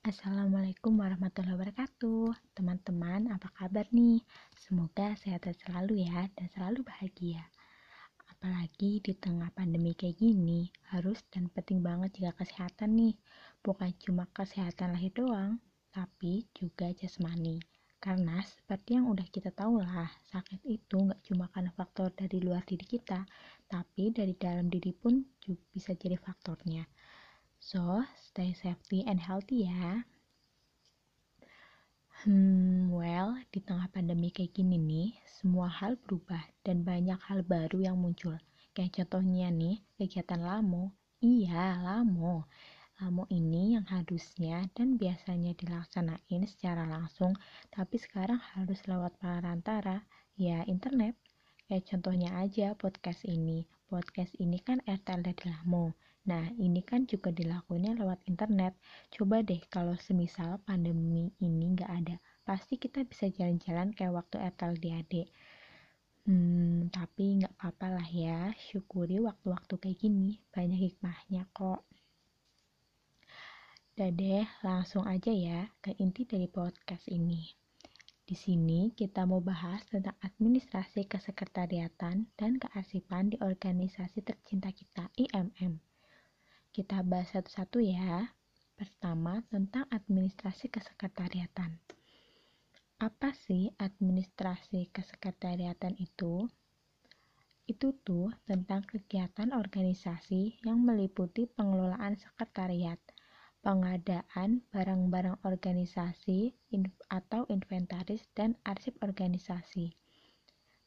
Assalamualaikum warahmatullahi wabarakatuh. Teman-teman apa kabar nih? Semoga sehat selalu ya dan selalu bahagia. Apalagi di tengah pandemi kayak gini Harus dan penting banget jaga kesehatan nih. Bukan cuma kesehatan lahir doang Tapi juga jasmani. Karena seperti yang udah kita tahu lah Sakit itu nggak cuma karena faktor dari luar diri kita Tapi dari dalam diri pun juga bisa jadi faktornya So, stay safety and healthy ya. Hmm, well, di tengah pandemi kayak gini nih, semua hal berubah dan banyak hal baru yang muncul. Kayak contohnya nih, kegiatan Lamo. Iya, Lamo. Lamo ini yang harusnya dan biasanya dilaksanain secara langsung, tapi sekarang harus lewat perantara, ya internet. Kayak contohnya aja podcast ini. Podcast ini kan RTL dari Lamo Nah, ini kan juga dilakukannya lewat internet. Coba deh kalau semisal pandemi ini nggak ada, pasti kita bisa jalan-jalan kayak waktu Etel di adik. Hmm, tapi nggak apa-apa lah ya, syukuri waktu-waktu kayak gini, banyak hikmahnya kok. Udah deh, langsung aja ya ke inti dari podcast ini. Di sini kita mau bahas tentang administrasi kesekretariatan dan kearsipan di organisasi tercinta kita, IMM. Kita bahas satu-satu ya. Pertama, tentang administrasi kesekretariatan. Apa sih administrasi kesekretariatan itu? Itu tuh tentang kegiatan organisasi yang meliputi pengelolaan sekretariat, pengadaan barang-barang organisasi atau inventaris dan arsip organisasi.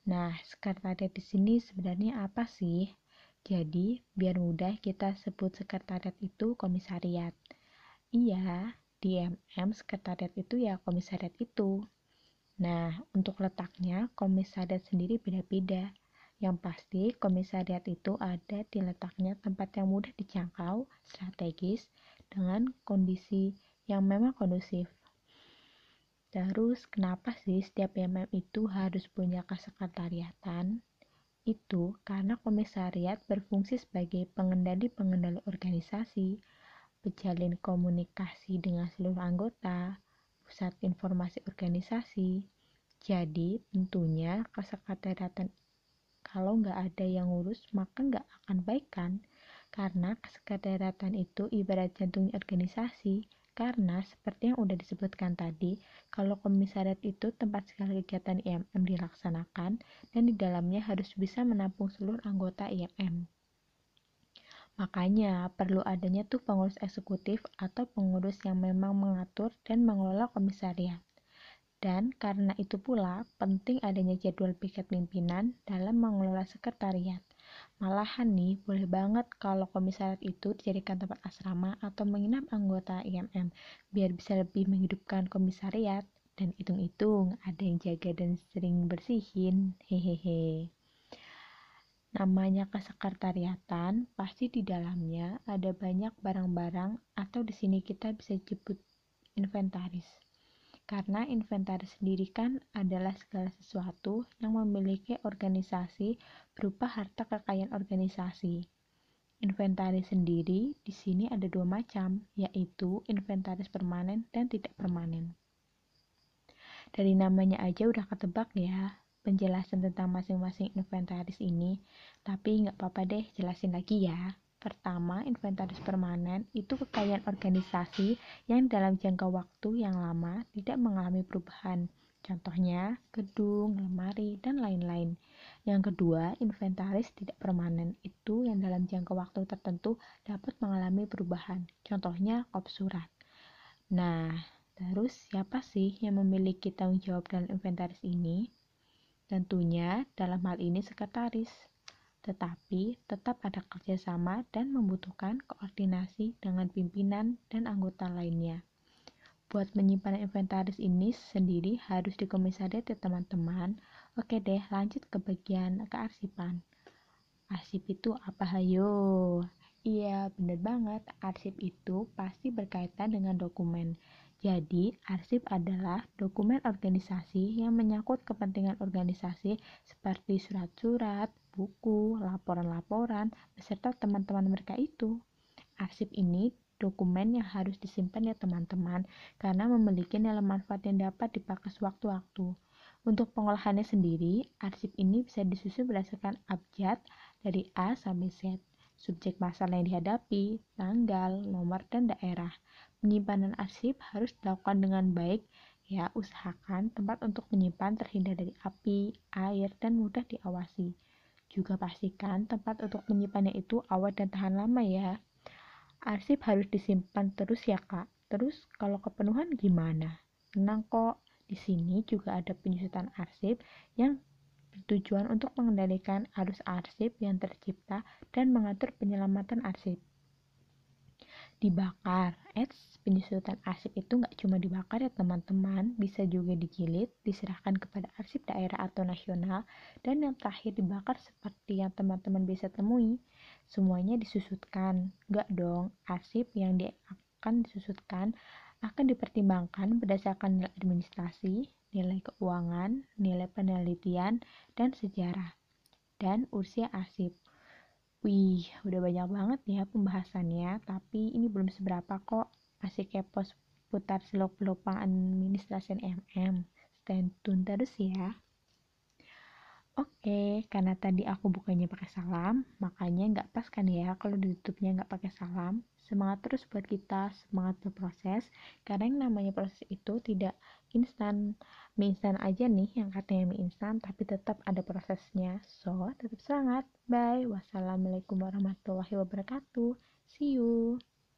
Nah, sekretariat di sini sebenarnya apa sih? Jadi, biar mudah kita sebut sekretariat itu komisariat. Iya, di MM sekretariat itu ya komisariat itu. Nah, untuk letaknya komisariat sendiri beda-beda. Yang pasti komisariat itu ada di letaknya tempat yang mudah dijangkau, strategis, dengan kondisi yang memang kondusif. Terus, kenapa sih setiap MM itu harus punya kesekretariatan? Itu karena komisariat berfungsi sebagai pengendali-pengendali organisasi, pejalin komunikasi dengan seluruh anggota, pusat informasi organisasi. Jadi, tentunya kesekretariatan kalau nggak ada yang ngurus, maka nggak akan baik kan? Karena kesekretariatan itu ibarat jantungnya organisasi, karena seperti yang udah disebutkan tadi, kalau komisariat itu tempat segala kegiatan IMM dilaksanakan dan di dalamnya harus bisa menampung seluruh anggota IMM. Makanya perlu adanya tuh pengurus eksekutif atau pengurus yang memang mengatur dan mengelola komisariat. Dan karena itu pula penting adanya jadwal piket pimpinan dalam mengelola sekretariat. Malahan nih, boleh banget kalau komisariat itu dijadikan tempat asrama atau menginap anggota IMM biar bisa lebih menghidupkan komisariat dan hitung-hitung ada yang jaga dan sering bersihin. Hehehe. Namanya kesekretariatan, pasti di dalamnya ada banyak barang-barang atau di sini kita bisa jemput inventaris. Karena inventaris sendiri kan adalah segala sesuatu yang memiliki organisasi berupa harta kekayaan organisasi. Inventaris sendiri di sini ada dua macam, yaitu inventaris permanen dan tidak permanen. Dari namanya aja udah ketebak ya, penjelasan tentang masing-masing inventaris ini, tapi nggak apa-apa deh jelasin lagi ya. Pertama, inventaris permanen itu kekayaan organisasi yang dalam jangka waktu yang lama tidak mengalami perubahan. Contohnya, gedung, lemari, dan lain-lain. Yang kedua, inventaris tidak permanen itu yang dalam jangka waktu tertentu dapat mengalami perubahan. Contohnya, kop surat. Nah, terus siapa sih yang memiliki tanggung jawab dalam inventaris ini? Tentunya dalam hal ini sekretaris tetapi tetap ada kerjasama dan membutuhkan koordinasi dengan pimpinan dan anggota lainnya. Buat menyimpan inventaris ini sendiri harus dikomisariat ya teman-teman. Oke deh, lanjut ke bagian kearsipan. Arsip itu apa hayo? Iya, bener banget. Arsip itu pasti berkaitan dengan dokumen. Jadi, arsip adalah dokumen organisasi yang menyangkut kepentingan organisasi seperti surat-surat, buku, laporan-laporan, beserta teman-teman mereka itu. Arsip ini dokumen yang harus disimpan ya teman-teman, karena memiliki nilai manfaat yang dapat dipakai sewaktu-waktu. Untuk pengolahannya sendiri, arsip ini bisa disusun berdasarkan abjad dari A sampai Z, subjek masalah yang dihadapi, tanggal, nomor, dan daerah. Penyimpanan arsip harus dilakukan dengan baik, ya usahakan tempat untuk menyimpan terhindar dari api, air, dan mudah diawasi. Juga pastikan tempat untuk menyimpannya itu awet dan tahan lama ya. Arsip harus disimpan terus ya kak. Terus kalau kepenuhan gimana? Tenang kok, di sini juga ada penyusutan arsip yang bertujuan untuk mengendalikan arus arsip yang tercipta dan mengatur penyelamatan arsip. Dibakar, eits, penyusutan arsip itu nggak cuma dibakar ya teman-teman, bisa juga dijilid, diserahkan kepada arsip daerah atau nasional, dan yang terakhir dibakar seperti yang teman-teman bisa temui. Semuanya disusutkan. Enggak dong, arsip yang di akan disusutkan akan dipertimbangkan berdasarkan nilai administrasi, nilai keuangan, nilai penelitian, dan sejarah, dan usia arsip. Wih, udah banyak banget ya pembahasannya, tapi ini belum seberapa kok. Masih kepo seputar selok-belok administrasi MM. Stay tune terus ya. Oke, karena tadi aku bukanya pakai salam, makanya nggak pas kan ya kalau ditutupnya nggak pakai salam. Semangat terus buat kita, semangat berproses, karena yang namanya proses itu tidak instan, mie instan aja nih yang katanya mie instan, tapi tetap ada prosesnya. So, tetap semangat. Bye. Wassalamualaikum warahmatullahi wabarakatuh. See you.